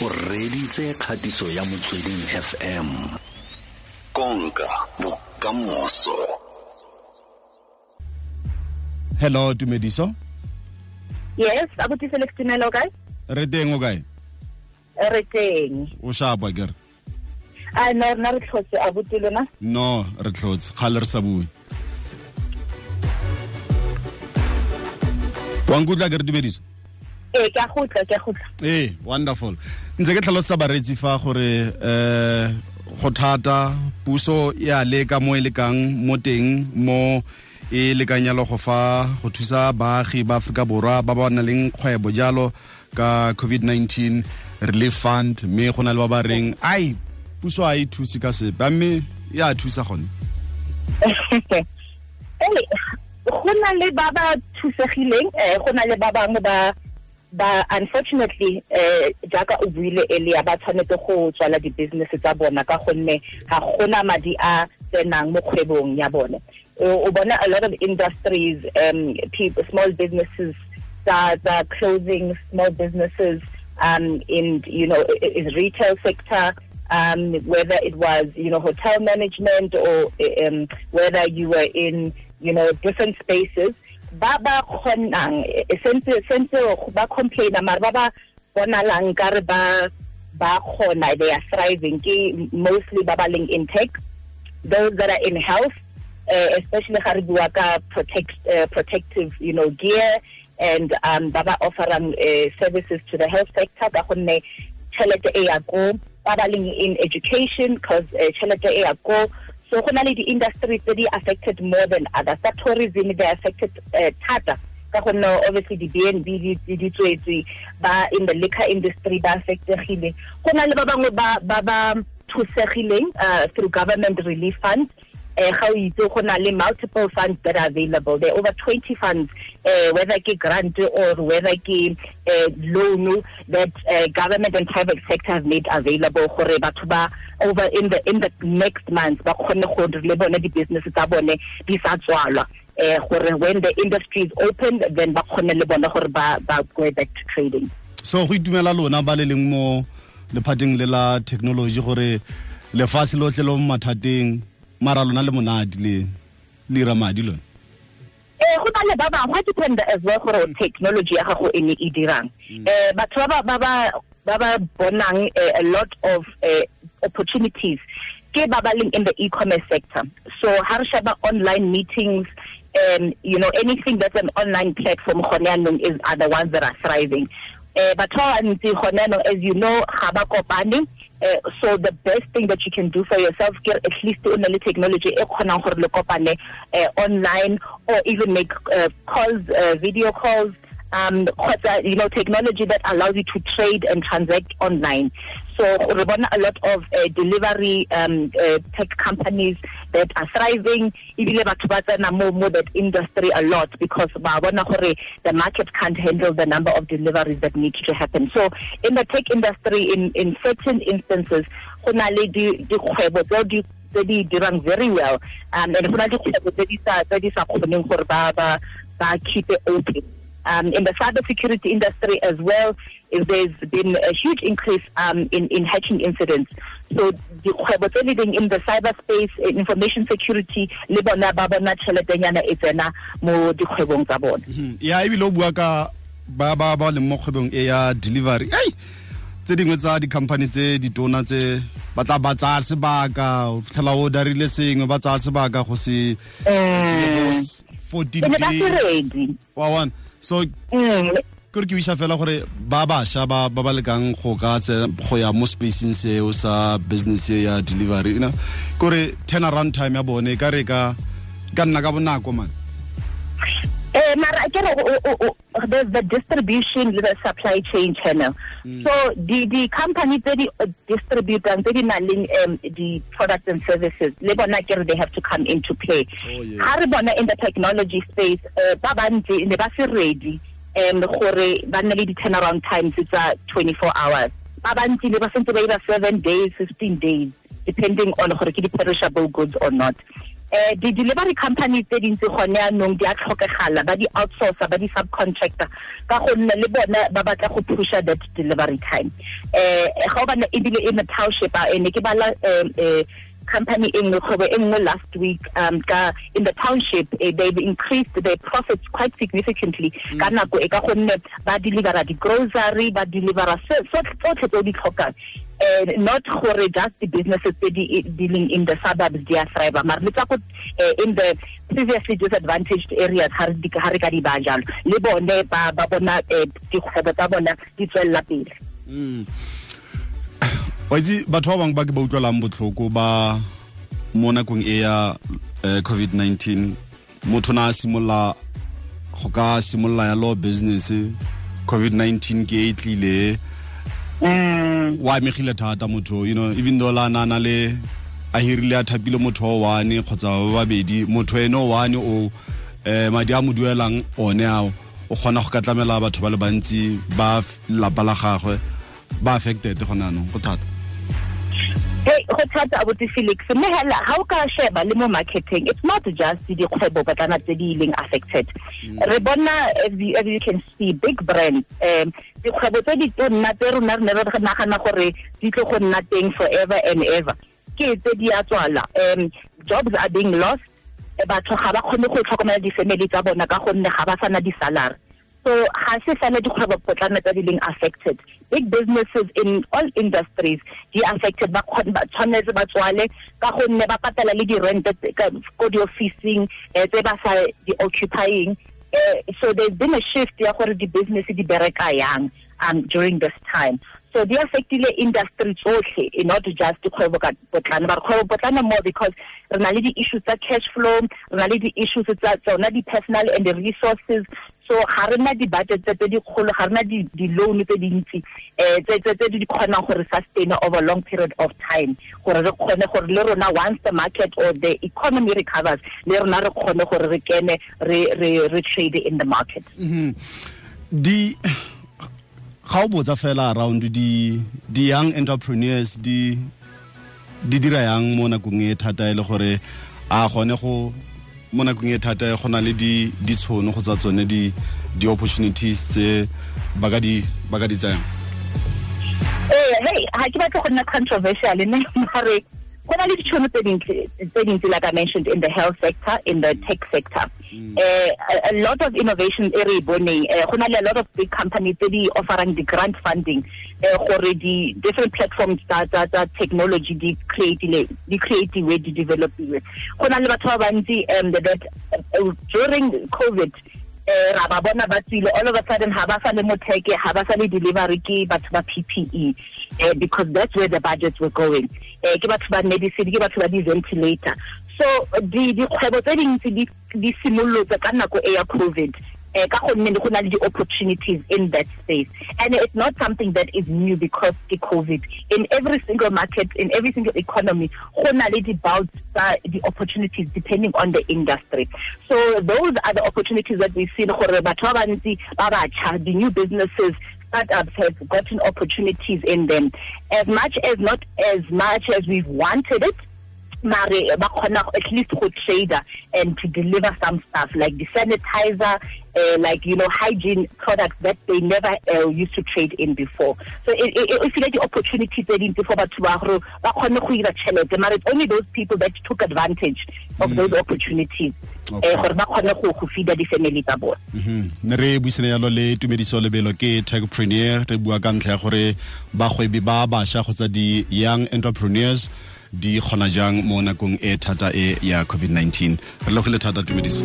o reditse kgatiso ya motsweding fm konka bokamoso hello tumediso yes abuti felix tumelo kae re teng o kae re teng o shapa kere a no rena re tlhotse abuti lona no re tlhotse kgale re sa bue wa nkutla ke re tumediso ee ke a gotla ke a gotla ee wonderful. Ntse ke tlhalosetsa bareetsi fa gore eh go thata puso e a leka mo e lekang mo teng mo e lekang yalo go fa go thusa baagi ba aforika borwa ba ba nang leng kgwebo jalo ka covid-19 relief fund mme go na le ba ba reng ai puso a e thuse ka sepe mme e a thusa gone. Go na le ba ba thusegileng um go na le ba bangwe ba ba unfortunately eh jaaka o buile earlier ba tshwanetse go tswala di-business tsa bona ka gonne ga gona madi a tsenang mo kgwebong ya bone. O bona a lot of industries um people small businesses that are closing small businesses um in you know is retail sector um whether it was you know hotel management or um whether you were in you know different spaces ba ba kgonang sentse sentse ba complaina mara ba ba bonalang ka re ba ba kgona they are thriving. Ke mostly ba ba leng in tech those that are in health uh, especially ga re bua ka protect uh, protective you know gear and um ba ba offerang uh, services to the health sector ka gonne tšhelete e ya ko ba ba leng in education because uh, tšhelete e ya ko so go na le di-industry tse di affected more than others. Tsa tourism they affected uh, thata. Ka gonne obviously di-b n b di tswetswe ba in the liquor industry ba affectegile. Go na le ba bangwe ba ba thusegileng uh, through government relief funds ga o itse go na le multiple funds that are available. There are over 20 funds uh, whether ke grant or whether ke uh, loan that uh, government and private sector have made available gore batho ba over in the in the next month ba kgone gore le bone di-business tsa bone di sa tswalwa. Eh gore when the industry is open then ba kgone le bone gore ba ba go back to trading. So go itumela lona ba le leng mo lephateng le la technology gore lefatshe lotlhe lo mathateng mara lona le monadi le le ira madi lona. Eh go na le ba bangwe go depend as well gore technology ya gago e ne e dirang. Eh batho ba ba ba ba ba bonang a lot of uh, opportunities ke ba ba leng in the e-commerce sector. So ha re sheba online meetings um you know anything that's an online platform gone is are the ones that are thriving. Eh batho ba ntse gone as you know ga ba kopane uh, so the best thing that you can do for yourself get at least o na technology e uh, online or even make uh, calls uh, video calls um you know technology that allows you to trade and transact online. So we a lot of delivery um, tech companies that are thriving ebile batho ba tsena mo mo that industry a lot because the market can't handle the number of deliveries that need to happen. So in the tech industry in in certain instances go na le dikgwebo very well um and go keep it open um, in the cybersecurity industry as well, there's been a huge increase um, in, in hacking incidents. So the tse living in the cyberspace, information security, le bona ba bona tšheletenyana e tsena mo dikgwebong tsa bona. Ya ebile o bua ka ba ba ba leng mo kgwebong e ya delivery. Ei tse dingwe tsa di-company tse ditona tse ba tla ba tsaya sebaka o fitlhela o darile sengwe ba tsaya sebaka go se 14 days wa one so ke ke wiša fela gore ba bašwa ba ba lekang go ka go ya mo spacing seo sa business ya delivery know? Kore turn around time ya bone ka re ka ka nna ka bonako man Eh, mara ke re the, distribution le the supply chain channel. Mm. so the the company tse di distributang tse di nang um, the products and services le bona ke re they have to come into play. Ha re bona in the technology space uh, ba bantsi ne ba se ready um gore ba nne le di turnaround times tsa 24 hours. Ba bantsi le ba sentse ba ira 7 days 15 days depending on gore ke di perishable goods or not eh di delivery companies tse dintsi gone yaanong di a tlhokegala ba di outsource ba di subcontractor ka gonne le bone ba batla go pusha that delivery time. Eh ga o bana ebile in the township a ene ke bala eh company in nngwe last week um in the township eh, they've increased their profits quite significantly ka nako e ka gonne ba delivera di-grocery ba delivera tsotlhe tse di tlhokang uh, not gore just the businesses tse dealing in the suburbs di a thrive mara le tsa ko uh, in the previously disadvantaged areas ha re ka di ba jalo le bone ba bona uh, dikgwebo tsa bona di tswelela pele mm. itse batho ba bangwe ba ke ba utlwelang botlhoko ba mo nakong e ya uh, covid-19 motho na a simolola go ka simolola ya law business covid-19 ke e tlile. Wa amegile thata motho you know even though la nana le a hirile a thapile motho wa one kgotsa ba babedi motho ene one o um madi a mo duelang one ao o kgona go ka tlamela batho ba le bantsi ba lapa la gagwe ba affected gone anong go thata hey go thata abuti felix. Mme hela ha o ka sheba le mo marketing it's not just dikgwebo batlana tse di leng affected. Mm. re bona as you can see big brand um dikgwebo tse di tonna tse rona re ne re nagana gore di tlo go nna teng forever and ever. Ke tse di a tswala um jobs are being lost. Batho ga ba kgone go tlhokomela di-family tsa bona ka gonne ga ba sana di-salary so ga se fela dikgwebo potlana tse di leng affected. Big businesses in all industries di affected. Ba tshwanetse ba tswale ka gonne ba patela le di-rent ko di-officing um tse ba sa di-occupying. Uh, so there's been a shift ya gore di-business di bereka yang um, during this time. So di affectile industry tsotlhe e not just dikgwebo ka potlana. But kgwebo potlana more because re na le di-issues tsa cash flow re na le di-issues tsa tsona di-personal and the resources so ga re na di-budget tse di kgolo ga re na di-loan tse dintsi um tse di kgonang gore sustain over long period of time gore re kgone gore le rona once the market or the economy recovers le rona re kgone gore re kene re trade in the market mm-hmm. di ga o botsa fela around di di young entrepreneurs di di dira yang mo nakong e thata e le gore a gone go mo nakong e thata go na le ditshono go tsa tsone di-opportunities tse ba ka di tsayang. Ee hey ga ke batle go nna controversial ne? Mare go na le ditšhono tse dintsi like i mentioned in the health sector in the tech sector. Mm. uh, a, a lot of innovation e re e boneng. Uh, go na le a lot of big companies tse di offerang di-grant funding uh, gore di-different platforms tsa technology di creative di developiwe. Go na le batho ba bantsi um that uh, during covid eh ra ba bona ba tsile all of a sudden ha ba sa le moteke ha ba sa le delivery ke batho ba PPE eh because that's where the budgets were going eh ke batho ba medicine ke batho ba di ventilator so di di kgwebo tse dintsi di simolotse ka nako e ya covid. Eh ka gonne go na le di-opportunities in that space. And it's not something that is new because the covid. In every single market in every single economy go na le di-bouts the opportunities depending on the industry. So those are the opportunities that we've seen gore batho ba bantsi ba batjha the new businesses startups have gotten opportunities in them. As much as not as much as we've wanted it mare ba at least go trader and to deliver some stuff like the sanitizer uh, like you know hygiene products that they never uh, used to trade in before. So it, it, it feel the opportunity tse dintsi for batho ba gore ba khone go ira tšhelete it's only those people that took advantage of mm. those opportunities gore ba khone go feeda di-family tsa bone mhm. re buisene yalo le tumediso lobelo ke techpreneur re bua ka ntlha ya gore bagwebi ba bašwa kgotsa di-young entrepreneurs di kgona jang mo nakong e thata e ya covid-19 re logile thata tumediso